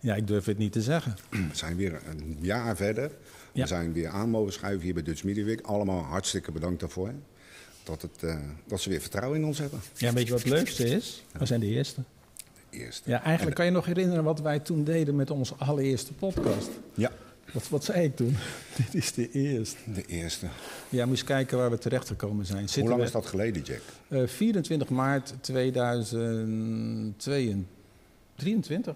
Ja, ik durf het niet te zeggen. We zijn weer een jaar verder. Ja. We zijn weer aan mogen schuiven hier bij Dutch Media Week. Allemaal hartstikke bedankt daarvoor. Dat, het, eh, dat ze weer vertrouwen in ons hebben. Ja, weet je wat het leukste is? We zijn de eerste. Eerste. Ja, eigenlijk kan je nog herinneren wat wij toen deden met onze allereerste podcast. Ja, Wat, wat zei ik toen? Dit is de eerste. de eerste. Ja, moet eens kijken waar we terechtgekomen zijn. Hoe Zitten lang we, is dat geleden, Jack? eh, 24 maart 2023?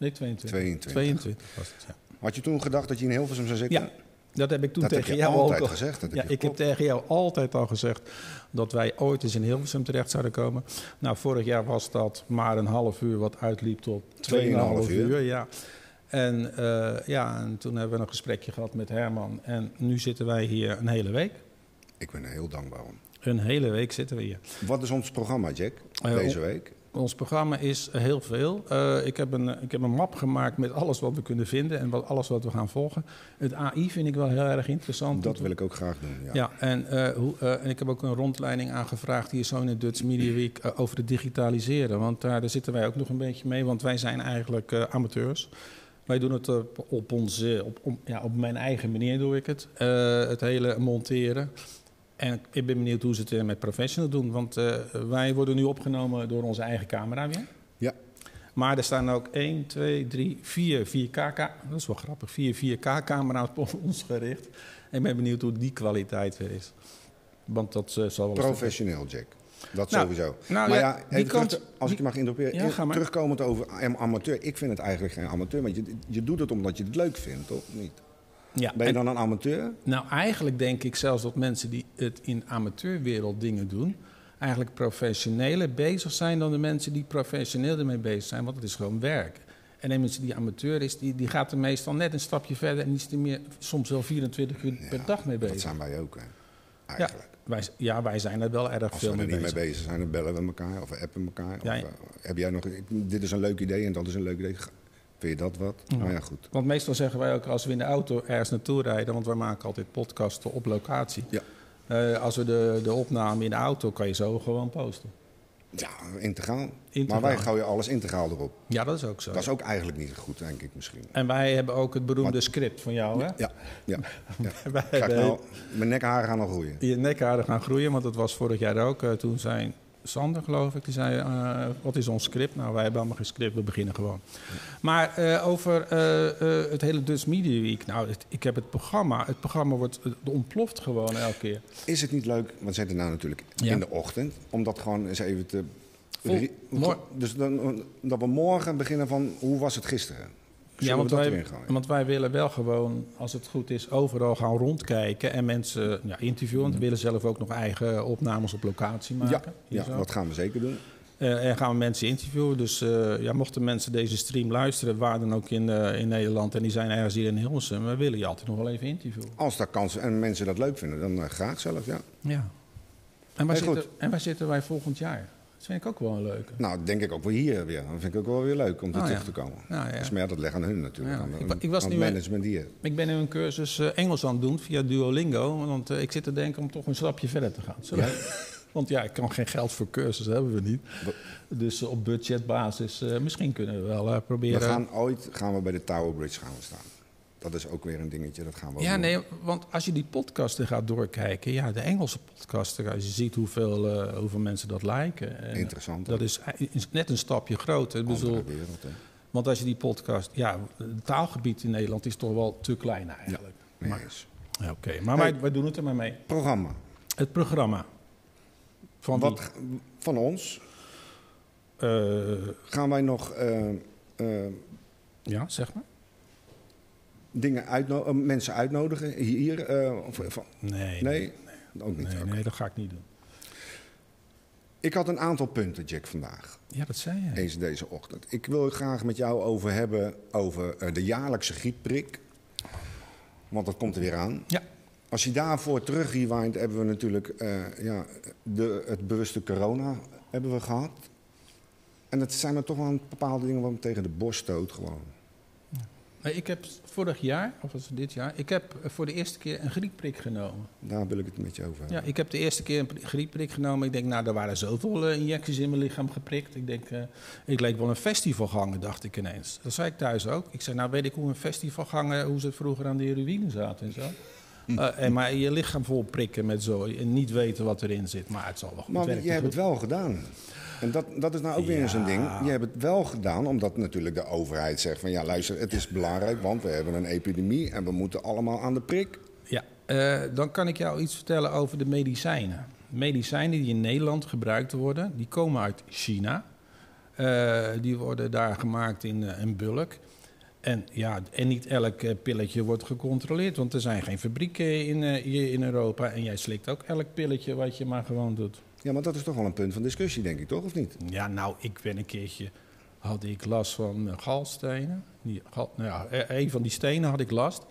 Nee, 22. 22. 22 was het, ja. Had je toen gedacht dat je in Hilversum zou zitten? Ja, dat heb ik toen Dat tegen jou altijd ook al gezegd, dat ja, ik heb tegen jou altijd al gezegd dat wij ooit eens in Hilversum terecht zouden komen. Nou, vorig jaar was dat maar een half uur, wat uitliep tot 2,5 Tweeënhalf uur. uur. ja. En, eh, ja, en toen hebben we een gesprekje gehad met Herman. En nu zitten wij hier een hele week. Ik ben er heel dankbaar om. Een hele week zitten we hier. Wat is ons programma, Jack, Eh, deze week? Ons programma is heel veel. Eh, ik, heb een, ik heb een map gemaakt met alles wat we kunnen vinden en wat, alles wat we gaan volgen. Het AI vind ik wel heel erg interessant. Dat wil ik ook graag doen. Ja. Ja, en, eh, hoe, eh, en ik heb ook een rondleiding aangevraagd hier zo in de Dutch Media Week over het digitaliseren. Want daar, daar zitten wij ook nog een beetje mee, want wij zijn eigenlijk amateurs. Wij doen het op, onze, op, op- ja, op mijn eigen manier doe ik het. Het hele monteren. En ik ben benieuwd hoe ze het eh, met professionals doen. Want eh, wij worden nu opgenomen door onze eigen camera weer. Ja. Maar er staan ook 1, 2, 3, 4 4K, ka- dat is wel grappig, 4 4K-camera's op ons gericht. Ik ben benieuwd hoe die kwaliteit weer is. Want dat eh, zal wel Professioneel, Jack. Dat Nou, sowieso. nou maar ja, terug als ik je mag interroperen. Ja. Terugkomend over am- amateur. Ik vind het eigenlijk geen amateur. Want je, je doet het omdat je het leuk vindt, toch? Niet? Ja, Ben je en- dan een amateur? Nou, eigenlijk denk ik zelfs dat mensen die het in amateurwereld dingen doen, eigenlijk professioneler bezig zijn dan de mensen die professioneel ermee bezig zijn, want het is gewoon werk. En de mensen die amateur is, die, die gaat er meestal net een stapje verder en die is er meer, soms wel 24 uur per dag mee Dat bezig. zijn wij ook, hè? Ja, Eigenlijk. wij, ja, wij zijn er wel erg Als veel we er mee niet bezig. mee bezig zijn, dan bellen we elkaar of we appen elkaar. Ja, of, eh, heb jij nog... Dit is een leuk idee en dat is een leuk idee. Vind je dat wat? Ja. Nou ja, goed. Want meestal zeggen wij ook als we in de auto ergens naartoe rijden, want wij maken altijd podcasten op locatie. Ja. Eh, als we de, de opname in de auto, kan je zo gewoon posten. Ja, integraal. Integraal. Maar wij gooien alles integraal erop. Ja, dat is ook zo. Dat is ook eigenlijk niet goed, denk ik misschien. En wij hebben ook het beroemde Maar- script van jou, hè? Ja, ja. ja. Wij ik hebben nou, mijn nekharen gaan nog groeien. je nekharen gaan groeien, want dat was vorig jaar ook. Eh, toen zei Sander, geloof ik, die zei, eh, wat is ons script? Nou, wij hebben allemaal geen script, we beginnen gewoon. Maar eh, over eh, het hele Dutch Media Week. Nou, het- ik heb het programma. Het programma wordt, ontploft gewoon elke keer. Is het niet leuk, want we zitten nou natuurlijk Ja. in de ochtend, om dat gewoon eens even te... Vol- dus dan, dat we morgen beginnen van, hoe was het gisteren? Ja, want dat wij, want willen wel gewoon, als het goed is, overal gaan rondkijken en mensen ja, interviewen. Want we willen zelf ook nog eigen opnames op locatie Ja, maken. ja, zo. dat gaan we zeker doen. Eh, en gaan we mensen interviewen. Dus eh, ja, mochten mensen deze stream luisteren, waar dan ook in, eh, in Nederland, en die zijn ergens hier in Hilversum, we willen je altijd nog wel even interviewen. Als daar kansen en mensen dat leuk vinden, dan graag zelf, ja. Ja. En waar, zitten, en waar zitten wij volgend jaar? Dat vind ik ook wel een leuke. Nou, denk ik ook wel hier weer. Dat vind ik ook wel weer leuk om er Oh, terug ja. te komen. Nou, ja. Dus, maar ja, dat leggen aan hun natuurlijk. Ja. Aan, Ik wa- ik was nu een- management hier. Ik ben nu een cursus eh, Engels aan het doen via Duolingo. Want eh, ik zit te denken om toch een stapje verder te gaan. Want ja, ik kan geen geld voor cursus, hebben we niet. Dus eh, op budgetbasis, eh, misschien kunnen we wel eh, We proberen. gaan ooit gaan we bij de Tower Bridge gaan we staan. Dat is ook weer een dingetje, dat gaan we Ja, doen. nee, want als je die podcasten gaat doorkijken, ja, de Engelse podcasten, als je ziet hoeveel, eh, hoeveel mensen dat liken. en Interessant. Dat is, is net een stapje groter. Andere wereld, hè. want als je die podcast, ja, het taalgebied in Nederland is toch wel te klein eigenlijk. Nee, Maar, eens. ja, Oké, maar Hey. wij, wij doen het er maar mee. Programma. Het programma. Van wie? Wat van ons Eh, gaan wij nog eh, ja, zeg maar. Dingen uitno- eh, mensen uitnodigen hier? eh, of, Nee, nee? Ook niet. nee, nee, dat ga ik niet doen. Ik had een aantal punten, Jack, vandaag. Ja, dat zei je. Eens deze ochtend. Ik wil het graag met jou over hebben over eh, de jaarlijkse griepprik. Want dat komt er weer aan. Ja. Als je daarvoor terug rewind, hebben we natuurlijk ja, de, het bewuste corona hebben we gehad. En dat zijn er toch wel een bepaalde dingen me tegen de borst stoot gewoon. Nee, ik heb vorig jaar, of was het dit jaar, ik heb voor de eerste keer een griepprik genomen. Daar wil ik het met je over hebben. Ja, ik heb de eerste keer een griepprik genomen. Ik denk, nou, er waren zoveel uh, injecties in mijn lichaam geprikt. Ik denk, uh, ik leek wel een festivalganger, dacht ik ineens. Dat zei ik thuis ook. Ik zei, nou weet ik hoe een festivalganger, hoe ze vroeger aan de heroïne zaten en zo. Uh, en maar je lichaam vol prikken met zo en niet weten wat erin zit. Maar het zal wel goed Maar je hebt het wel gedaan. En dat, dat is nou ook weer eens een ding. Je hebt het wel gedaan omdat natuurlijk de overheid zegt van... ja, luister, het is belangrijk, want we hebben een epidemie... en we moeten allemaal aan de prik. Ja, uh, dan kan ik jou iets vertellen over de medicijnen. Medicijnen die in Nederland gebruikt worden, die komen uit China. Uh, die worden daar gemaakt in, uh, in bulk. En, ja, en niet elk pilletje wordt gecontroleerd, want er zijn geen fabrieken in, hier in Europa. En jij slikt ook elk pilletje wat je maar gewoon doet. Ja, maar dat is toch wel een punt van discussie, denk ik, toch? Of niet? Ja, nou, ik ben een keertje... had ik last van uh, galstenen. Die, nou ja, een van die stenen had ik last.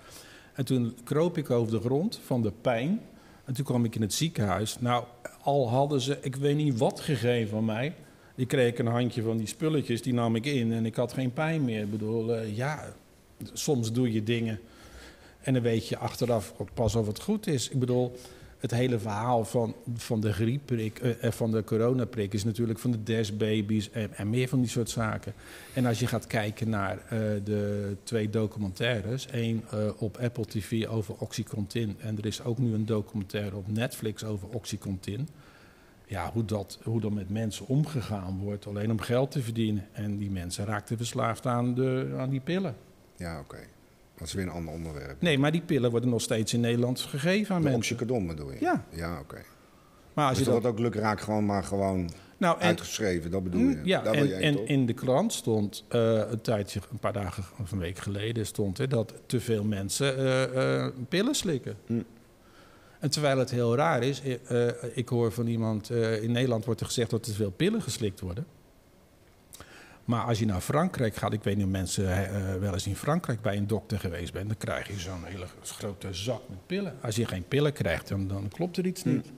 En toen kroop ik over de grond van de pijn. En toen kwam ik in het ziekenhuis. Nou, al hadden ze, ik weet niet wat gegeven van mij... Die kreeg een handje van die spulletjes, die nam ik in en ik had geen pijn meer. Ik bedoel, uh, ja, soms doe je dingen en dan weet je achteraf pas of het goed is. Ik bedoel, het hele verhaal van, van de griepprik, uh, van de coronaprik is natuurlijk van de DES-baby's en, en, meer van die soort zaken. En als je gaat kijken naar uh, de twee documentaires, één op Apple TV over Oxycontin en er is ook nu een documentaire op Netflix over Oxycontin ja, hoe, dat, hoe dat met mensen omgegaan wordt, alleen om geld te verdienen. En die mensen raakten verslaafd aan, de, aan die pillen. Ja, oké. Dat is weer een ander onderwerp. Nee, maar die pillen worden nog steeds in Nederland gegeven aan de mensen. Oxycodon bedoel je? Ja. Ja, oké. Okay. Maar als dus je dat wordt ook lukraak gewoon maar gewoon nou, en, uitgeschreven, dat bedoel je? Ja, en, en toch? in de krant stond uh, een tijdje, een paar dagen of een week geleden, stond er dat te veel mensen uh, uh, pillen slikken. Hm. En terwijl het heel raar is, ik hoor van iemand, in Nederland wordt er gezegd dat er te veel pillen geslikt worden. Maar als je naar Frankrijk gaat, ik weet niet of mensen uh, wel eens in Frankrijk bij een dokter geweest bent, dan krijg je zo'n hele grote zak met pillen. Als je geen pillen krijgt, dan, dan klopt er iets niet. Hm.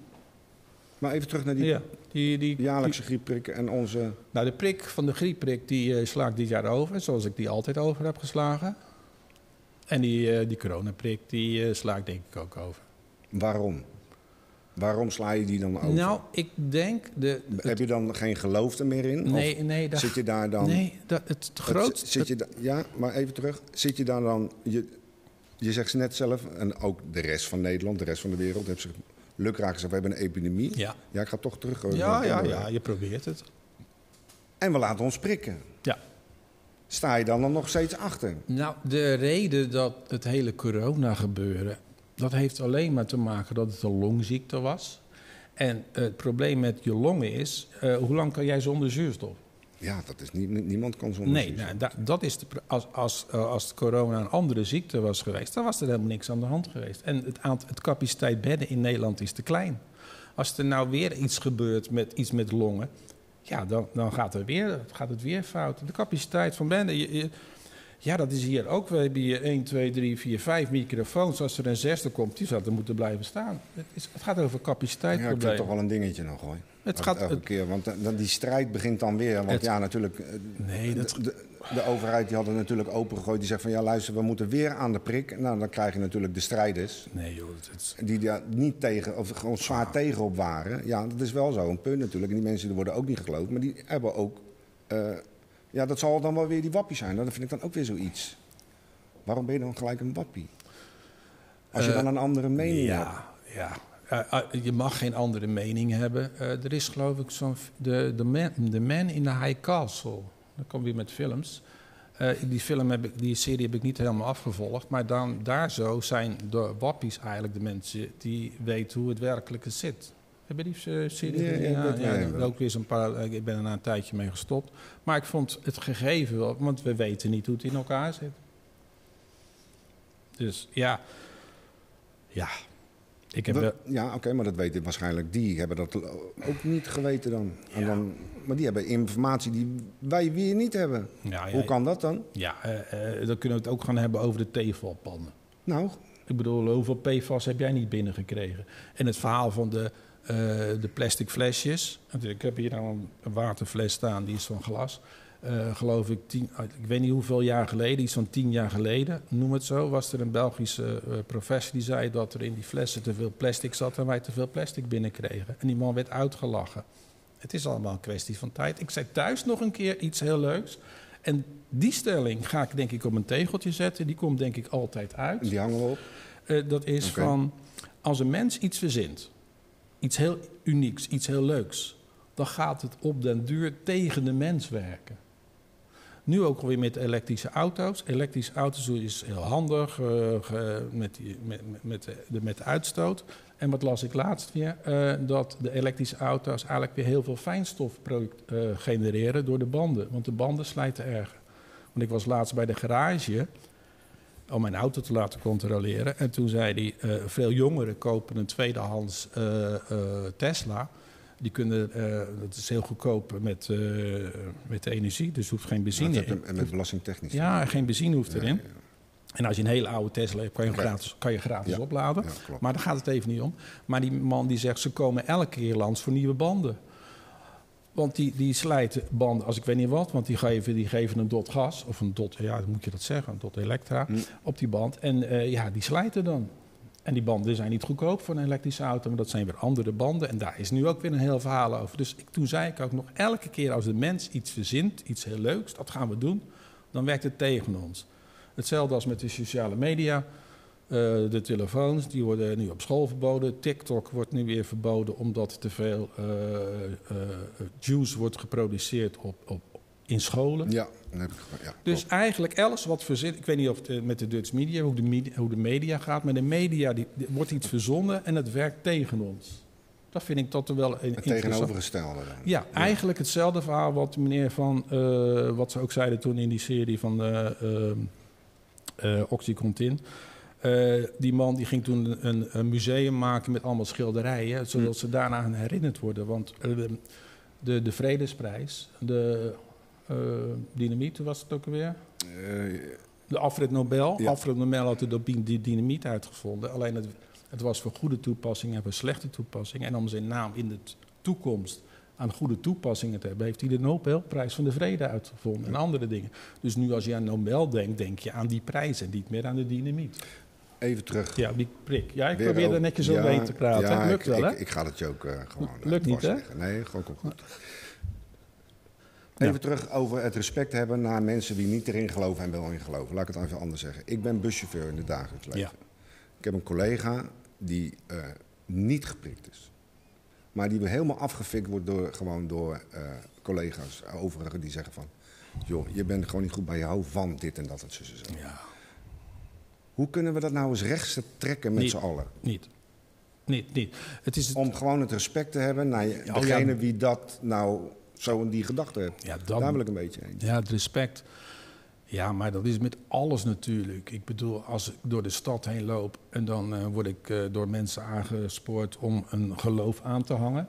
Maar even terug naar die, ja, die, die jaarlijkse griepprik en onze... Nou, de prik van de griepprik, die uh, sla ik dit jaar over, zoals ik die altijd over heb geslagen. En die, uh, die coronaprik, die uh, sla ik denk ik ook over. Waarom? Waarom sla je die dan over? Nou, ik denk... De, Heb je dan geen geloof er meer in? Nee, of nee. Dat, zit je daar dan... Nee, dat, het grootste... Zit je da, ja, maar even terug. Zit je daar dan... Je, je zegt net zelf, en ook de rest van Nederland, de rest van de wereld... heeft zich lukraak gezegd, we hebben een epidemie. Ja. Ja, ik ga toch terug. Ja, ja, ja, je probeert het. En we laten ons prikken. Ja. Sta je dan, dan nog steeds achter? Nou, de reden dat het hele corona gebeuren... dat heeft alleen maar te maken dat het een longziekte was. En het probleem met je longen is... Uh, hoe lang kan jij zonder zuurstof? Ja, dat is niet, niemand kan zonder nee, zuurstof. Nou, da, dat is de, als, als, uh, als corona een andere ziekte was geweest... dan was er helemaal niks aan de hand geweest. En het, aantal, het capaciteit bedden in Nederland is te klein. Als er nou weer iets gebeurt met iets met longen... ja, dan, dan gaat, er weer, gaat het weer fout. De capaciteit van bedden... Je, je, ja, dat is hier ook. We hebben hier 1, 2, 3, 4, 5 microfoons. Als er een zesde komt, die zou er moeten blijven staan. Het, is, het gaat over capaciteit. Ja, ik vind toch wel een dingetje nog hoor. Het Elke- gaat, elke het- keer, want dan die strijd begint dan weer. Want Het- ja, natuurlijk, eh, Nee, dat- de, de, de overheid die had het natuurlijk opengegooid. Die zegt van ja, luister, we moeten weer aan de prik. Nou, dan krijg je natuurlijk de strijders. nee, joh. Het, Die daar niet tegen, of gewoon zwaar Ah. tegenop waren. Ja, dat is wel zo, een punt natuurlijk. En die mensen die worden ook niet geloofd. Maar die hebben ook... eh, ja, dat zal dan wel weer die wappie zijn. Dat vind ik dan ook weer zoiets. Waarom ben je dan gelijk een wappie? Als je Eh, dan een andere mening hebt. ja, ja. Eh, je mag geen andere mening hebben. Eh, er is geloof ik zo'n... f- De, de, man, the Man in the High Castle. Dan kom je met films. Die, film heb ik, die serie heb ik niet helemaal afgevolgd. Maar dan, daar zo zijn de wappies eigenlijk de mensen die weten hoe het werkelijke zit. Heb je die eh, serie Ja, ja, ook weer zo'n paar... eh, Ik ben er na een tijdje mee gestopt. Maar ik vond het gegeven wel... Want we weten niet hoe het in elkaar zit. Dus ja... Ja. Ik heb... Ja, oké, maar dat weten waarschijnlijk. Die hebben dat ook niet geweten dan. En dan. Maar die hebben informatie die wij weer niet hebben. Hoe kan dat dan? Ja, eh, dan kunnen we het ook gaan hebben over de tevalpannen. Nou, Ik bedoel, hoeveel PFAS heb jij niet binnengekregen? En het verhaal van de, eh, de plastic flesjes. Ik heb hier nou een waterfles staan, die is van glas. eh, geloof ik, tien, ah, ik weet niet hoeveel jaar geleden, iets van tien jaar geleden, noem het zo, was er een Belgische uh, professor die zei dat er in die flessen te veel plastic zat en wij te veel plastic binnenkregen. En die man werd uitgelachen. Het is allemaal een kwestie van tijd. Ik zei thuis nog een keer iets heel leuks. En die stelling ga ik denk ik op een tegeltje zetten. Die komt denk ik altijd uit. Die hangen we op? Uh, dat is okay. van, als een mens iets verzint, iets heel unieks, iets heel leuks, dan gaat het op den duur tegen de mens werken. Nu ook alweer met elektrische auto's. Elektrische auto's is heel handig uh, met, met, met, de, met uitstoot. En wat las ik laatst weer? Uh, dat de elektrische auto's eigenlijk weer heel veel fijnstof uh, genereren door de banden. Want de banden slijten erger. Want ik was laatst bij de garage om mijn auto te laten controleren. En toen zei hij, uh, veel jongeren kopen een tweedehands Tesla. Die kunnen, dat is heel goedkoop met, met de energie, dus hoeft geen benzine in. En met belastingtechnisch. Ja, geen benzine hoeft erin. Ja, ja. En als je een hele oude Tesla hebt, kan je gratis, kan je gratis ja. opladen. Maar daar gaat het even niet om. Maar die man die zegt, ze komen elke keer langs voor nieuwe banden. Want die, die slijten banden, als ik weet niet wat, want die geven, die geven een dot gas, of een dot, ja, moet je dat zeggen, een dot elektra, hm. op die band. En uh, ja, die slijten dan. En die banden zijn niet goedkoop voor een elektrische auto, maar dat zijn weer andere banden. En daar is nu ook weer een heel verhaal over. Dus ik, toen zei ik ook nog, elke keer als de mens iets verzint, iets heel leuks, dat gaan we doen, dan werkt het tegen ons. Hetzelfde als met de sociale media. Uh, de telefoons, die worden nu op school verboden. TikTok wordt nu weer verboden omdat te veel uh, uh, juice wordt geproduceerd op, op, in scholen. Ja, nee, ja Dus eigenlijk alles wat verzin... Ik weet niet of de, met de Dutch media hoe, de media, hoe de media gaat... maar de media die, wordt iets verzonnen en het werkt tegen ons. Dat vind ik tot wel een Het tegenovergestelde dan. Ja, ja, eigenlijk hetzelfde verhaal wat meneer van... wat ze ook zeiden toen in die serie van... Uh, Oxycontin. Uh, die man die ging toen een, een, museum maken met allemaal schilderijen, zodat mm. ze daarna herinnerd worden. Want uh, de, de Vredesprijs, de uh, dynamiet was het ook alweer? de Alfred Nobel. Ja. Alfred Nobel had de, die dynamiet uitgevonden. Alleen het, het was voor goede toepassing en voor slechte toepassing. En om zijn naam in de toekomst aan goede toepassingen te hebben, heeft hij de Nobelprijs van de Vrede uitgevonden en andere dingen. Dus nu als je aan Nobel denkt, denk je aan die prijs en niet meer aan de dynamiet. Even terug. Ja, die prik. Ja, ik Weer probeer er netjes ja, omheen te praten. Ja, Lukt ik, wel, hè? Ik, ik, ga het je ook uh, gewoon Lukt niet, hè? Nee, gewoon komt goed. Even ja. terug over het respect hebben naar mensen die niet erin geloven en wel in geloven. Laat ik het even anders zeggen. Ik ben buschauffeur in het dagelijks leven. Ja. Ik heb een collega die uh, niet geprikt is. Maar die helemaal afgefikt wordt door, gewoon door uh, collega's, overigen, die zeggen van... joh, je bent gewoon niet goed bij jou van dit en dat en zo. zo. Ja. Hoe kunnen we dat nou eens rechts trekken met z'n allen? Niet. Niet, niet. Het is het... Om gewoon het respect te hebben naar oh, degene ja. wie dat nou zo in die gedachte heeft. Ja, dan, Daar wil ik een beetje heen. Ja, het respect. Ja, maar dat is met alles natuurlijk. Ik bedoel, als ik door de stad heen loop en dan uh, word ik uh, door mensen aangespoord om een geloof aan te hangen.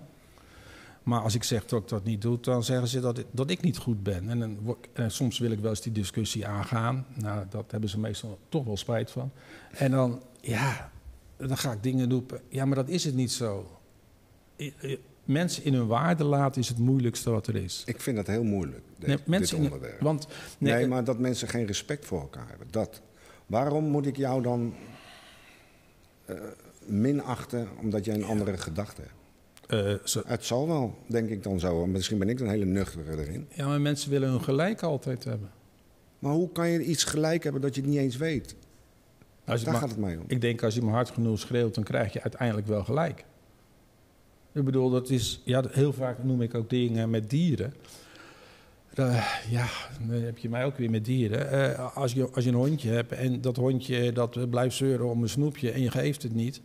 Maar als ik zeg dat ik dat niet doe, dan zeggen ze dat, dat ik niet goed ben. En dan soms wil ik wel eens die discussie aangaan. Nou, dat hebben ze meestal toch wel spijt van. En dan, ja, dan ga ik dingen roepen. Ja, maar dat is het niet zo mensen in hun waarde laten is het moeilijkste wat er is. Ik vind dat heel moeilijk, dit, nee, mensen dit onderwerp. In, want, nee, nee, maar dat mensen geen respect voor elkaar hebben. Dat. Waarom moet ik jou dan uh, minachten omdat jij een andere gedachte hebt? Uh, zo. Het zal wel, denk ik dan zo. Misschien ben ik een hele nuchtere erin. Ja, maar mensen willen hun gelijk altijd hebben. Maar hoe kan je iets gelijk hebben dat je het niet eens weet? Daar maar, gaat het mij om. Ik denk als je maar hard genoeg schreeuwt, dan krijg je uiteindelijk wel gelijk. Ik bedoel, dat is, ja, heel vaak noem ik ook dingen met dieren. Uh, ja, dan heb je mij ook weer met dieren. Uh, als, je, als je een hondje hebt en dat hondje dat blijft zeuren om een snoepje en je geeft het niet.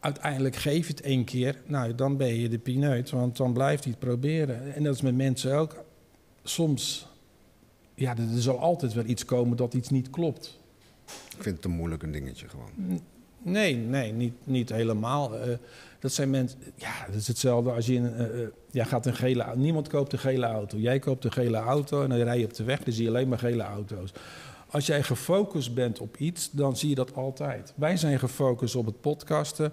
Uiteindelijk geef je het één keer, nou dan ben je de pineut, want dan blijft hij het proberen. En dat is met mensen ook. Soms, ja, er zal altijd wel iets komen dat iets niet klopt. Ik vind het een moeilijk een dingetje gewoon. Nee, nee, niet, niet helemaal. Uh, dat zijn mensen. Ja, dat is hetzelfde als je. Een, uh, ja, gaat een gele. Niemand koopt een gele auto. Jij koopt een gele auto en dan rij je op de weg. Dan zie je alleen maar gele auto's. Als jij gefocust bent op iets, dan zie je dat altijd. Wij zijn gefocust op het podcasten.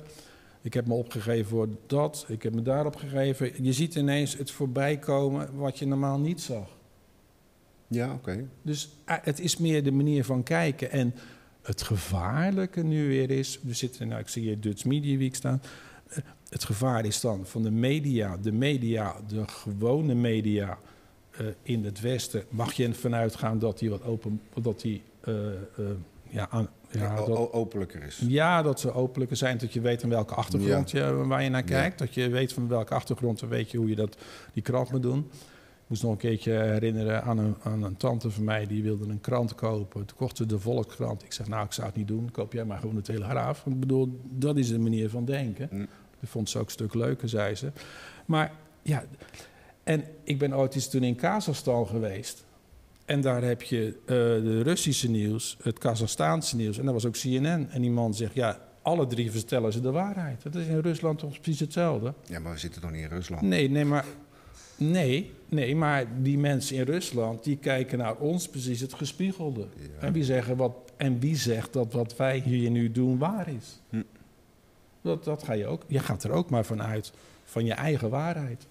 Ik heb me opgegeven voor dat. Ik heb me daarop gegeven. Je ziet ineens het voorbij komen wat je normaal niet zag. Ja, oké. Dus eh, het is meer de manier van kijken. En het gevaarlijke nu weer is... We zitten, nou, ik zie hier Dutch Media Week staan. Eh, Het gevaar is dan van de media, de media, de gewone media eh, in het Westen. Mag je ervan uitgaan dat die wat open, dat die eh, eh, ja, aan, ja, dat, openlijker is. ja, dat ze openlijker zijn, dat je weet aan welke achtergrond je, waar je naar kijkt. Dat je weet van welke achtergrond, dan weet je hoe je dat, die krant moet doen. Ik moest nog een keertje herinneren aan een, aan een tante van mij, die wilde een krant kopen. Toen kocht ze de Volkskrant. Ik zeg, nou, ik zou het niet doen, koop jij maar gewoon de Telegraaf. Ik bedoel, dat is de manier van denken. Mm. Dat vond ze ook een stuk leuker, zei ze. Maar ja, en ik ben ooit eens toen in Kazachstan geweest. En daar heb je eh, de Russische nieuws, het Kazachstaanse nieuws en dat was ook CNN. En die man zegt, ja, alle drie vertellen ze de waarheid. Dat is in Rusland toch precies hetzelfde? Ja, maar we zitten toch niet in Rusland? Nee, nee, maar, nee, nee, maar die mensen in Rusland, die kijken naar ons precies het gespiegelde. Ja. En, wie zeggen wat, en wie zegt dat wat wij hier nu doen waar is? Hm. Dat, dat ga je ook, je gaat er ook maar vanuit, van je eigen waarheid.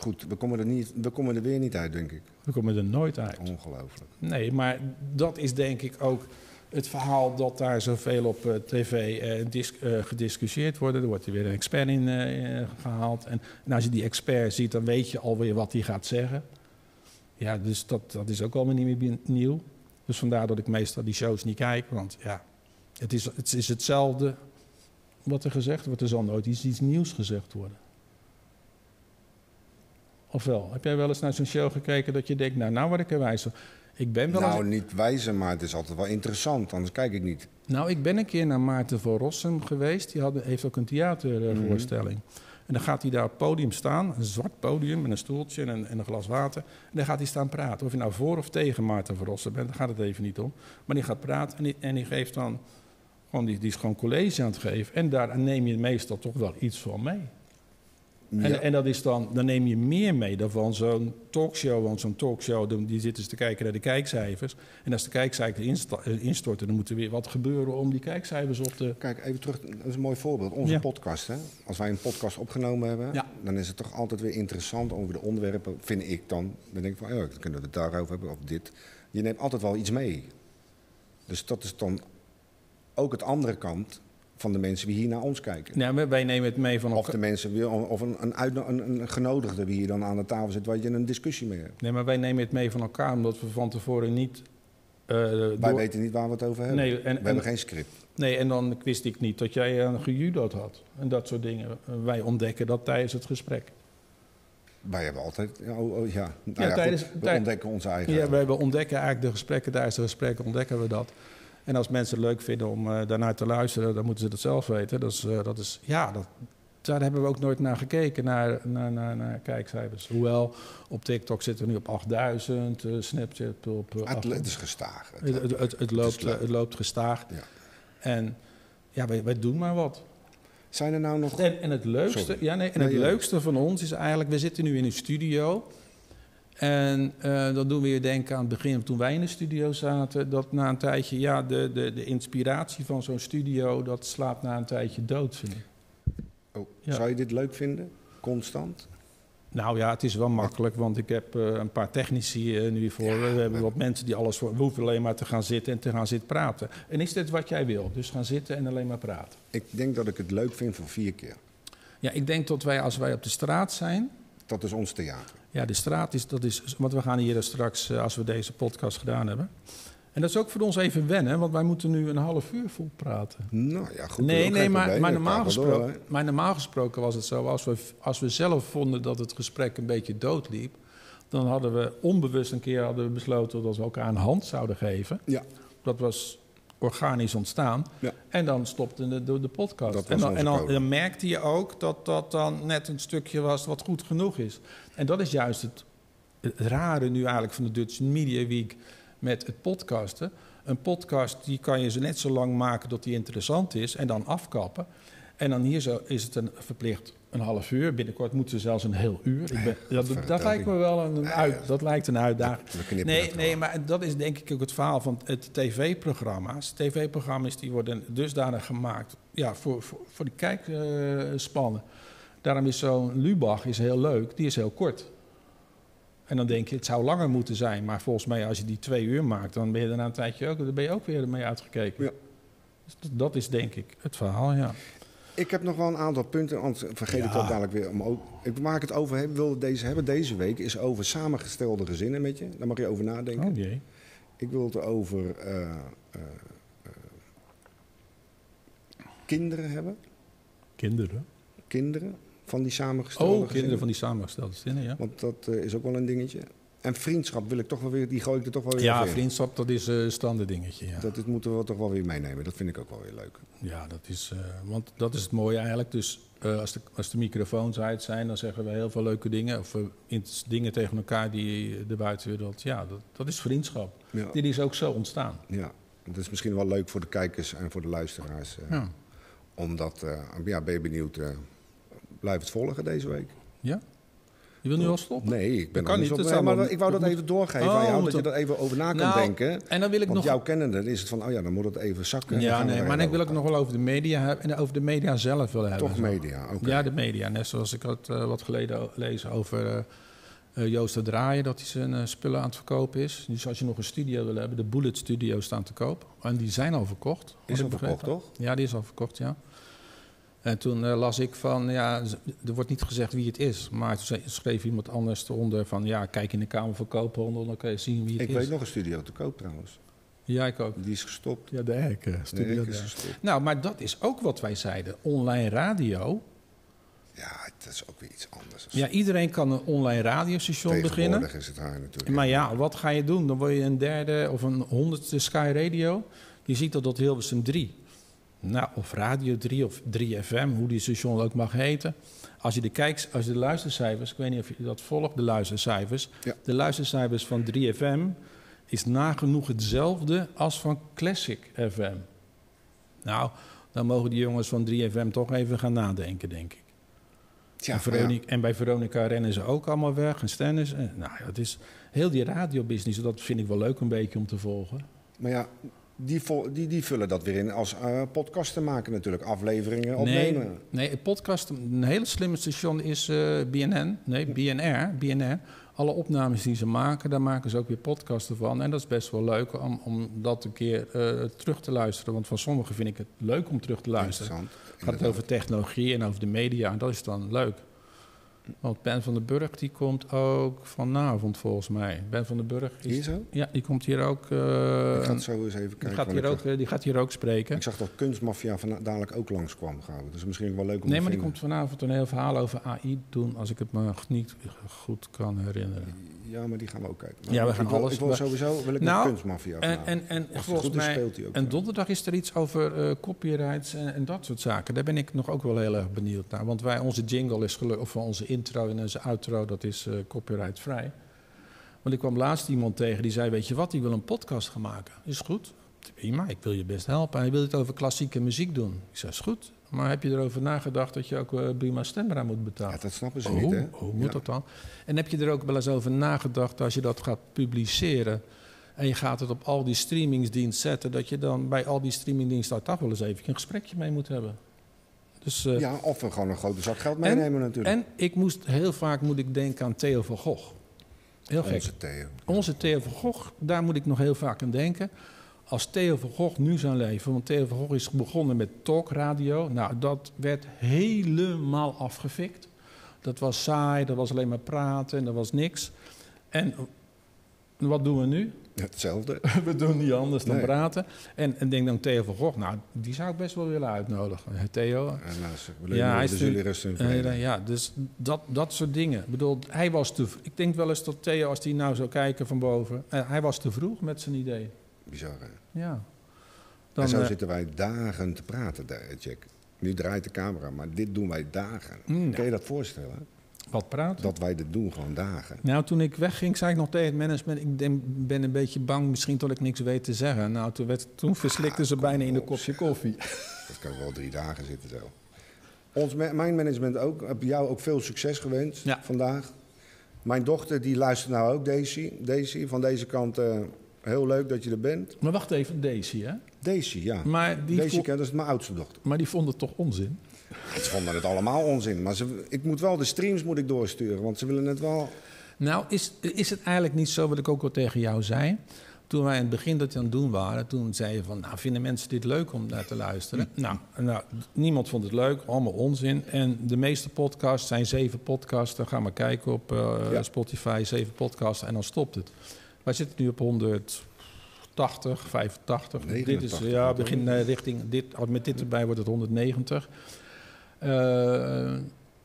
Goed, we komen, er niet, we komen er weer niet uit, denk ik. We komen er nooit uit. Ongelooflijk. Nee, maar dat is denk ik ook het verhaal dat daar zoveel op eh, tv eh, dis- eh, gediscussieerd wordt. Er wordt er weer een expert in eh, gehaald. En, en als je die expert ziet, dan weet je alweer wat hij gaat zeggen. Ja, dus dat, dat is ook allemaal niet meer nieuw. Dus vandaar dat ik meestal die shows niet kijk. Want ja, het is, het is hetzelfde wat er gezegd wordt. Er zal nooit iets, iets nieuws gezegd worden. Ofwel, heb jij wel eens naar zo'n show gekeken dat je denkt, nou, nou word ik er wijs. Ik ben wel eens Nou, niet wijzen, maar het is altijd wel interessant, anders kijk ik niet. Nou, ik ben een keer naar Maarten van Rossum geweest. Die had, heeft ook een theatervoorstelling. En dan gaat hij daar op het podium staan, een zwart podium met een stoeltje en een, en een glas water. En dan gaat hij staan praten. Of je nou voor of tegen Maarten van Rossum bent, daar gaat het even niet om. Maar die gaat praten en die, en die geeft dan, gewoon, die, die is gewoon college aan het geven. En daar neem je meestal toch wel iets van mee. Ja. En, en dat is dan, dan neem je meer mee dan van zo'n talkshow. Want zo'n talkshow, die zitten ze te kijken naar de kijkcijfers. En als de kijkcijfers eh, instorten, dan moet er weer wat gebeuren om die kijkcijfers op te... Kijk, even terug, dat is een mooi voorbeeld. Onze Ja. podcast, hè? Als wij een podcast opgenomen hebben, Ja. dan is het toch altijd weer interessant over de onderwerpen, vind ik dan. Dan denk ik van, ja, dan kunnen we het daarover hebben, of dit. Je neemt altijd wel iets mee. Dus dat is dan ook het andere kant van de mensen die hier naar ons kijken. Ja, wij- nemen het mee van Of de mensen, of een, een, een genodigde wie hier dan aan de tafel zit, waar je een discussie mee hebt. Nee, maar wij nemen het mee van elkaar omdat we van tevoren niet... eh, Wij door- weten niet waar we het over hebben. Nee, en, we en, hebben geen script. nee, en dan wist ik niet dat jij een gejudo'd had. En dat soort dingen. Wij ontdekken dat tijdens het gesprek. Wij hebben altijd, ja, oh, oh, ja. Nou Ja, ja, tijdens- goed, we ontdekken onze eigen. Ja, wij we ontdekken eigenlijk de gesprekken, tijdens de gesprekken ontdekken we dat. En als mensen het leuk vinden om eh, daarnaar te luisteren, dan moeten ze dat zelf weten. Dat is, eh, dat is ja, dat, daar hebben we ook nooit naar gekeken, naar, naar, naar, naar kijkcijfers. Hoewel, op TikTok zitten we nu op 8000, eh, Snapchat op... eh, het, 800. het is gestaag. Het, het, het, het loopt, het loopt gestaag. Ja. En ja, wij, wij doen maar wat. Zijn er nou nog... En, en het leukste, Sorry. ja, nee, en Nee, het ja. leukste van ons is eigenlijk, we zitten nu in een studio. En eh dat doen we je denken aan het begin, toen wij in de studio zaten, dat na een tijdje, ja, de, de, de inspiratie van zo'n studio, dat slaat na een tijdje dood, vind ik. Oh, Ja. Zou je dit leuk vinden? Constant? Nou ja, het is wel makkelijk, want ik heb eh, een paar technici eh, nu voor. we hebben wat mensen die alles voor. We hoeven alleen maar te gaan zitten en te gaan zitten praten. En is dit wat jij wil? Dus gaan zitten en alleen maar praten. Ik denk dat ik het leuk vind voor vier keer. Ja, ik denk dat wij als wij op de straat zijn. Dat is ons theater. Ja, de straat is, dat is. Want we gaan hier straks, eh, als we deze podcast gedaan hebben. En dat is ook voor ons even wennen, want wij moeten nu een half uur vol praten. Nou ja, goed. nee, nee, maar, maar, normaal gesproken, door, maar normaal gesproken was het zo, als we, als we zelf vonden dat het gesprek een beetje doodliep, dan hadden we onbewust een keer hadden we besloten dat we elkaar een hand zouden geven. Ja, Dat was organisch ontstaan. Ja. En dan stopte de, de, de podcast. En dan, en dan merkte je ook dat dat dan net een stukje was wat goed genoeg is. En dat is juist het, het rare nu eigenlijk van de Dutch Media Week met het podcasten. Een podcast die kan je zo net zo lang maken dat die interessant is en dan afkappen. En dan hier zo is het een verplicht een half uur. Binnenkort moeten we zelfs een heel uur. Ik ben, dat, lijkt me wel een, uit, dat lijkt een uitdaging. Nee, nee, maar dat is denk ik ook het verhaal van het tv-programma's. TV-programma's die worden dusdanig gemaakt ja, voor, voor, voor de kijkspannen. Daarom is zo'n Lubach is heel leuk, die is heel kort. En dan denk je, het zou langer moeten zijn. Maar volgens mij, als je die twee uur maakt, dan ben je daarna een tijdje ook, dan ben je ook weer mee uitgekeken. Ja. Dus dat is denk ik het verhaal, ja. Ik heb nog wel een aantal punten, anders vergeet ik Ja. dat dadelijk weer. Om ook, ik maak het over, hebben, wil deze hebben deze week, is over samengestelde gezinnen met je. Daar mag je over nadenken. Oh jee. Ik wil het over eh, eh, eh, kinderen hebben. Kinderen. Kinderen van die samengestelde Oh, gezinnen. kinderen van die samengestelde zinnen, ja. Want dat is ook wel een dingetje. En vriendschap wil ik toch wel weer, die gooi ik er toch wel weer Ja, vriendschap, dat is een standaard dingetje, ja. Dat dit moeten we toch wel weer meenemen. Dat vind ik ook wel weer leuk. Ja, dat is, eh, want dat is het mooie eigenlijk. Dus eh, als, de, als de microfoons uit zijn, dan zeggen we heel veel leuke dingen. Of eh, in- dingen tegen elkaar die de buitenwereld... Ja, dat, dat is vriendschap. Ja, Dit is ook zo ontstaan. ja. Dat is misschien wel leuk voor de kijkers en voor de luisteraars. eh, Ja. Omdat, eh, ja, ben je benieuwd. eh, blijf het volgen deze week. ja? Je wil nu al stoppen? Nee, ik ben Dat kan niet, op- maar dat- ik wou dat dat even doorgeven Oh, aan jou, dat je dat- er even over na kan Nou, denken. En dan wil ik Want nog... jouw kennende is het van, oh ja, dan moet het even zakken. Ja, nee, maar ik wil ook over nog wel over de media hebben. En over de media zelf willen hebben. Toch media, oké. Ja, de media. Net zoals ik had eh, wat geleden lezen over eh, eh, Joost de Draaien, dat hij zijn spullen aan het verkopen is. Dus als je nog een studio wil hebben, de Bullet Studios staan te koop. En die zijn al verkocht. Is het verkocht, toch? Ja, die is al verkocht, ja. En toen eh, las ik van, ja, er wordt niet gezegd wie het is. Maar toen schreef iemand anders eronder van, ja, kijk in de Kamer van Koophandel, dan kan je zien wie het Ik is. weet nog een studio te koop trouwens. Ja, ik ook. Die is gestopt. Ja, de hek, eh, De studio. is gestopt. Nou, maar dat is ook wat wij zeiden. Online radio. Ja, dat is ook weer iets anders. Ja, iedereen kan een online radiostation beginnen. Is het haar natuurlijk. Maar ja, wat ga je doen? Dan word je een derde of een honderdste Sky Radio. Je ziet dat dat Hilversum 3. Nou, of Radio 3 of 3FM, hoe die station ook mag heten. Als je de, kijks, als je de luistercijfers, ik weet niet of je dat volgt, de luistercijfers. Ja. De luistercijfers van 3FM is nagenoeg hetzelfde als van Classic FM. Nou, dan mogen die jongens van 3FM toch even gaan nadenken, denk ik. En, ja. Veronica, en bij Veronica rennen ze ook allemaal weg. En Stennis. En, nou ja, het is heel die radiobusiness. Dat vind ik wel leuk een beetje om te volgen. Maar ja, die, die, die vullen dat weer in als eh podcasten maken natuurlijk. Afleveringen Nee, opnemen. nee, het podcast, een hele slimme station is eh, BNN. Nee, BNR, BNR. Alle opnames die ze maken, daar maken ze ook weer podcasten van. En dat is best wel leuk om, om dat een keer eh, terug te luisteren. Want van sommigen vind ik het leuk om terug te luisteren. Het gaat over technologie en over de media. En dat is dan leuk. Want Ben van den Burg, die komt ook vanavond volgens mij. Ben van den Burg is Hier zo? Ja, die komt hier ook. eh, ik ga het zo eens even die, kijken. gaat want hier ook, die gaat hier ook spreken. ik zag dat Kunstmafia van, dadelijk ook langskwam gauw. Dus misschien wel leuk om Nee, maar die komt vanavond een heel verhaal over AI doen, als ik het me niet goed kan herinneren. Ja, maar die gaan we ook kijken. Ja, we Ik gaan wil- alles- Ik wil sowieso wil ik Nou, naar Kunstmafia En, en, en volgens mij. speelt hij ook. En donderdag is er iets over eh, copyrights en, en dat soort zaken. Daar ben ik nog ook wel heel erg benieuwd naar. Want wij, onze jingle is gelukkig, of onze intro en onze outro, dat is eh copyrightvrij. Want ik kwam laatst iemand tegen die zei: Weet je wat, ik wil een podcast gaan maken. Is goed. Prima, ik wil je best helpen. Hij wil het over klassieke muziek doen. Ik zei: Is goed. Maar heb je erover nagedacht dat je ook eh Buma Stemra moet betalen? Ja, dat snappen ze Oh, niet, hè? hoe moet Ja. dat dan? En heb je er ook wel eens over nagedacht als je dat gaat publiceren en je gaat het op al die streamingsdiensten zetten, dat je dan bij al die streamingdiensten daar toch wel eens even een gesprekje mee moet hebben? Dus, eh, Ja, of we gewoon een grote zak geld meenemen natuurlijk. en ik moest heel vaak moet ik denken aan Theo van Gogh. Heel gek. Onze Theo. Onze Theo van Gogh, daar moet ik nog heel vaak aan denken. Als Theo van Gogh nu zou leven, want Theo van Gogh is begonnen met talkradio. Nou, dat werd helemaal afgefikt. Dat was saai, dat was alleen maar praten en dat was niks. En wat doen we nu? Hetzelfde. We doen niet anders dan Nee. praten. En, en denk dan Theo van Gogh, nou, die zou ik best wel willen uitnodigen. Theo, En nou, Ja, hij ja, is vrede. ja, dus dat, dat soort dingen. Ik bedoel, hij was te... Ik denk wel eens dat Theo, als hij nou zou kijken van boven... eh, hij was te vroeg met zijn idee. Bizar, hè? Ja. en Dan, zo eh, zitten wij dagen te praten, daar, Jack. Nu draait de camera, maar dit doen wij dagen. mm, Kun je dat voorstellen? wat praten. Dat wij dit doen, gewoon dagen. Nou, toen ik wegging, zei ik nog tegen het management... ik denk- ben een beetje bang misschien dat ik niks weet te zeggen. Nou, toen, werd, toen verslikten ze kom bijna in een op, kopje koffie. Dat kan wel drie dagen zitten zo. Ons, mijn management ook. Heb jou ook veel succes gewenst Ja. vandaag. Mijn dochter die luistert nou ook, Daisy. Daisy, van deze kant eh, heel leuk dat je er bent. Maar wacht even, Daisy, hè? Daisy, ja. Maar die, Daisy, dat is mijn oudste dochter. maar die vond het toch onzin? Ze vonden het allemaal onzin. Maar ze, ik moet wel de streams moet ik doorsturen, want ze willen het wel... Nou, is, is het eigenlijk niet zo wat ik ook al tegen jou zei? Toen wij in het begin dat aan het doen waren, toen zei je van... nou, vinden mensen dit leuk om naar te luisteren? nou, nou, niemand vond het leuk, allemaal onzin. En de meeste podcasts zijn zeven podcasts. Dan gaan we kijken op uh, Ja. Spotify, zeven podcasts en dan stopt het. Wij zitten nu op 180, 85. Dit is, 89 ja, begin eh, richting... Dit, met dit erbij wordt het 190. Eh,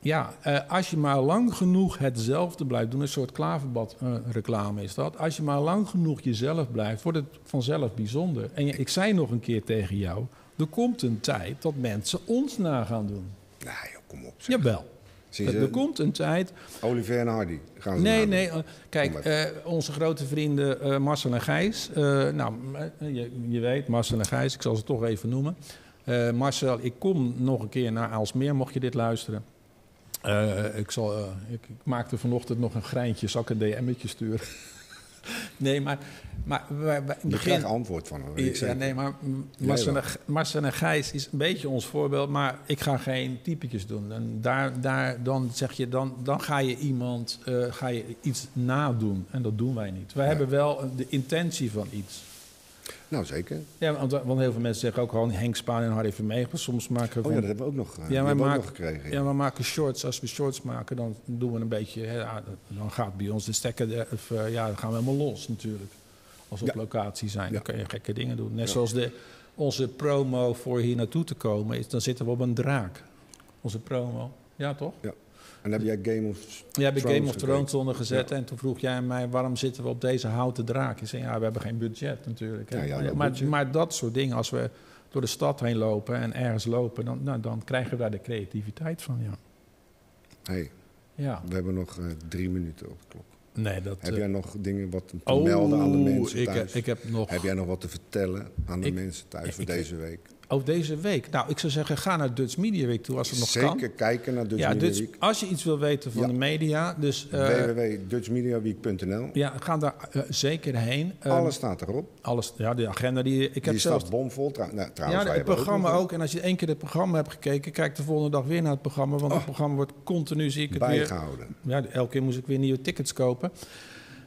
ja, eh, als je maar lang genoeg hetzelfde blijft doen, een soort klaverbad eh, reclame is dat. Als je maar lang genoeg jezelf blijft, wordt het vanzelf bijzonder. En ik zei nog een keer tegen jou, er komt een tijd dat mensen ons na gaan doen. Nou, joh, kom op. zeg. Jawel. Er, er komt een tijd. Olivier en Hardy gaan ze Nee, nee. eh, kijk, eh, onze grote vrienden eh, Marcel en Gijs. eh, nou, je, je weet, Marcel en Gijs, ik zal ze toch even noemen. Marcel, ik kom nog een keer naar Aalsmeer, mocht je dit luisteren. Ik, zal, ik, ik maakte vanochtend nog een greintje, zal ik een DM'tje sturen? Nee, maar, maar wij, wij- begin... antwoord van hem. Ja, nee, maar Marcel en, Gijs is een beetje ons voorbeeld, maar ik ga geen typetjes doen. En daar, daar, dan zeg je, dan, dan ga je iemand, eh, ga je iets nadoen. En dat doen wij niet. Wij Ja. hebben wel de intentie van iets. Nou, zeker. Ja, want, want heel veel mensen zeggen ook gewoon Henk Spaan en Harry Vermegen. Soms maken we Oh ja, dat hebben we ook nog, eh, die wij hebben we ook maken, nog gekregen. ja, we maken shorts. Als we shorts maken, dan doen we een beetje. Hè, ja, dan gaat bij ons de stekker. de- Of, eh, ja, dan gaan we helemaal los natuurlijk. Als we op Ja. locatie zijn, Ja. dan kun je gekke dingen doen. Net Ja. zoals de, onze promo voor hier naartoe te komen is, dan zitten we op een draak. Onze promo. Ja, toch? En heb jij Game of Game of Thrones gekeken. onder gezet en toen vroeg jij mij waarom zitten we op deze houten draak? Je zei ja, we hebben geen budget natuurlijk. hè. Ja, ja, maar, dat maar, budget. maar dat soort dingen, als we door de stad heen lopen en ergens lopen, dan, nou, dan krijgen we daar de creativiteit van. Ja. Hey, ja. we hebben nog eh, drie minuten op de klok. Nee, dat. Heb eh, jij nog dingen wat te oh, melden aan de mensen ik, thuis? heb- ik heb nog. Heb jij nog wat te vertellen aan de Ik- mensen thuis voor ik- deze week? Oh, deze week. Nou, ik zou zeggen, ga naar Dutch Media Week toe als het nog Zeker kan. kijken naar Dutch ja, Media Dutch, Week. als je iets wil weten van Ja. de media, dus eh, www.dutchmediaweek.nl ja, ga daar eh, zeker heen. Ehm, Alles staat erop. alles. Ja, de agenda die ik heb Die staat bomvol. Nou, trouwens, Ja, het programma ook. En als je één keer het programma hebt gekeken, kijk de volgende dag weer naar het programma. Want het programma wordt continu, zie ik het weer. bijgehouden. Ja, elke keer moest ik weer nieuwe tickets kopen.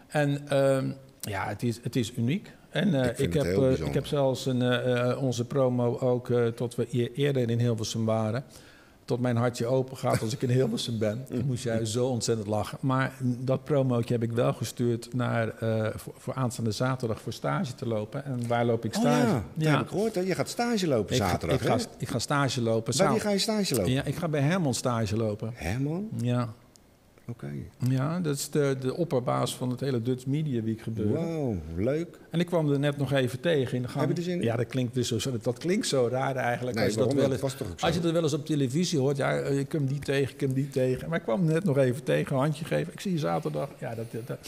En ehm, ja, het is, het is uniek. En eh, Ik heb, eh, ik heb zelfs een, eh, onze promo ook, tot we eer- eerder in Hilversum waren... tot mijn hartje open gaat als ik in Hilversum ben. Dan moest jij zo ontzettend lachen. Maar dat promootje heb ik wel gestuurd naar, voor, voor aanstaande zaterdag voor stage te lopen. En waar loop ik Oh stage? ja, dat heb ik gehoord. Je gaat stage lopen Ik ga- zaterdag, ik, ga, ik ga stage lopen. Bij wie ga je stage lopen? ja, ik ga bij Herman stage lopen. Herman? Ja, Oké. ja dat is de, de opperbaas van het hele Dutch Media Week gebeuren. Wow, leuk. En ik kwam er net nog even tegen in de gang. Heb je er zin in? Ja, dat klinkt, dus zo, dat, dat klinkt zo raar eigenlijk. Nee, als, je dat wel eens, als je dat wel eens op televisie hoort. Ja, eh, ik kom die tegen, ik kom die tegen. Maar ik kwam er net nog even tegen, een handje geven. Ik zie je zaterdag. Ja, dat-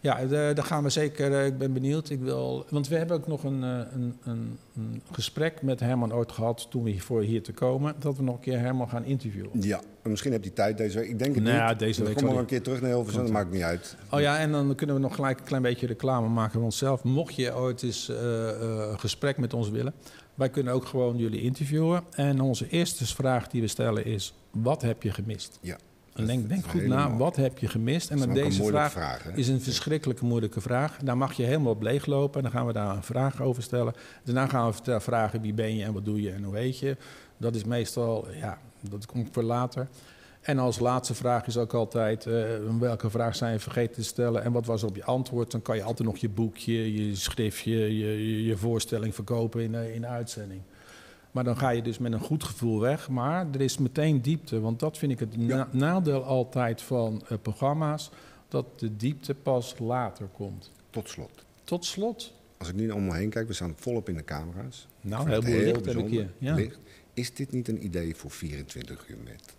ja eh, daar gaan we zeker. eh, ik ben benieuwd. Ik wil, want we hebben ook nog een, eh, een, een, een gesprek met Herman ooit gehad toen we voor hier te komen. Dat we nog een keer Herman gaan interviewen. Ja, en misschien heb je tijd deze week. Ik denk het Nou niet. ja, deze We week zal nog een keer terug naar Hilversum, dat maakt niet uit. Oh ja, en dan kunnen we nog gelijk een klein beetje reclame maken van onszelf. Mocht je ooit eens een gesprek met ons willen, wij kunnen ook gewoon jullie interviewen. En onze eerste vraag die we stellen is: wat heb je gemist? Ja. En denk, denk goed helemaal- na, wat heb je gemist? En dan een deze vraag, is een verschrikkelijke moeilijke vraag. Daar mag je helemaal op leeglopen en dan gaan we daar een vraag over stellen. Daarna gaan we vragen wie ben je en wat doe je en hoe heet je. Dat is meestal, ja, dat komt voor later. En als laatste vraag is ook altijd, eh, welke vraag zijn je vergeten te stellen en wat was op je antwoord? Dan kan je altijd nog je boekje, je schriftje, je, je, voorstelling verkopen in, de- in de uitzending. Maar dan ga je dus met een goed gevoel weg. Maar er is meteen diepte, want dat vind ik het na- nadeel altijd van eh, programma's, dat de diepte pas later komt. Tot slot. Tot slot, Als ik nu om me heen kijk, we staan volop in de camera's. nou, heel veel licht heb ik bijzonder. hier. Ja. Licht. Is dit niet een idee voor 24 uur met?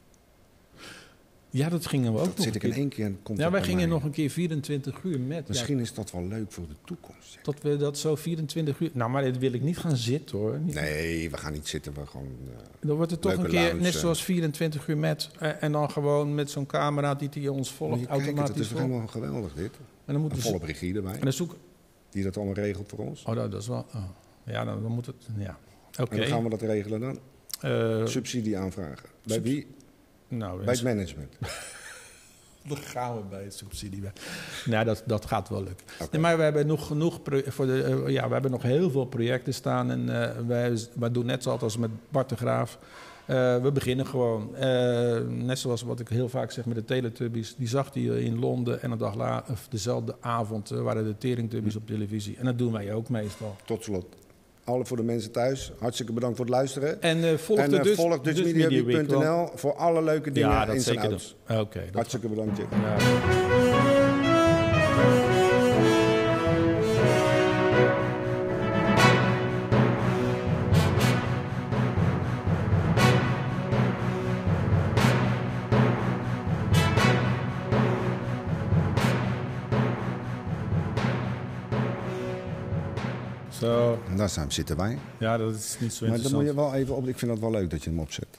Ja, dat gingen we ook Dat nog zit een ik in één keer en komt Ja, dat wij gingen nog een keer 24 uur met. Ja, Misschien is dat wel leuk voor de toekomst. zeg. dat we dat zo 24 uur... Nou, maar dit wil ik niet gaan zitten hoor. Niet- Nee, we gaan niet zitten. We gewoon, eh, Dan wordt het toch een keer, lounge, net eh. zoals 24 uur met... eh, en dan gewoon met zo'n camera die, die ons moet volgt, je kijken, automatisch dat is helemaal geweldig dit. En dan Een moeten ze... volle regie erbij, En dan zoek... die dat allemaal regelt voor ons. Oh, dat, dat is wel... oh. Ja, dan, dan moet het... Ja. Oké. En hoe gaan we dat regelen dan? Subsidie aanvragen. Bij subs- wie? Nou, Bij het management. Dan gaan we bij het subsidie. Nou, dat, dat gaat wel lukken. Nee, maar we hebben nog genoeg voor de, eh, ja, we hebben nog heel veel projecten staan. En eh, wij, wij doen net zoals met Bart de Graaf. Eh, we beginnen gewoon. Eh, net zoals wat ik heel vaak zeg met de Teletubbies. Die zag hij in Londen en een dag later, of dezelfde avond, waren de Teringtubbies op televisie. En dat doen wij ook meestal. Tot slot. Alle voor de mensen thuis. Hartstikke bedankt voor het luisteren. En eh, volg en de Dutch, volg want- dutchmediaweek.nl voor alle leuke dingen Ja, dat in zijn. Oké. dat Hartstikke bedankt. Jack. Ja. Daar zijn, zitten wij. ja, dat is niet zo Maar dan moet interessant. je wel even op. Ik vind dat wel leuk dat je hem opzet.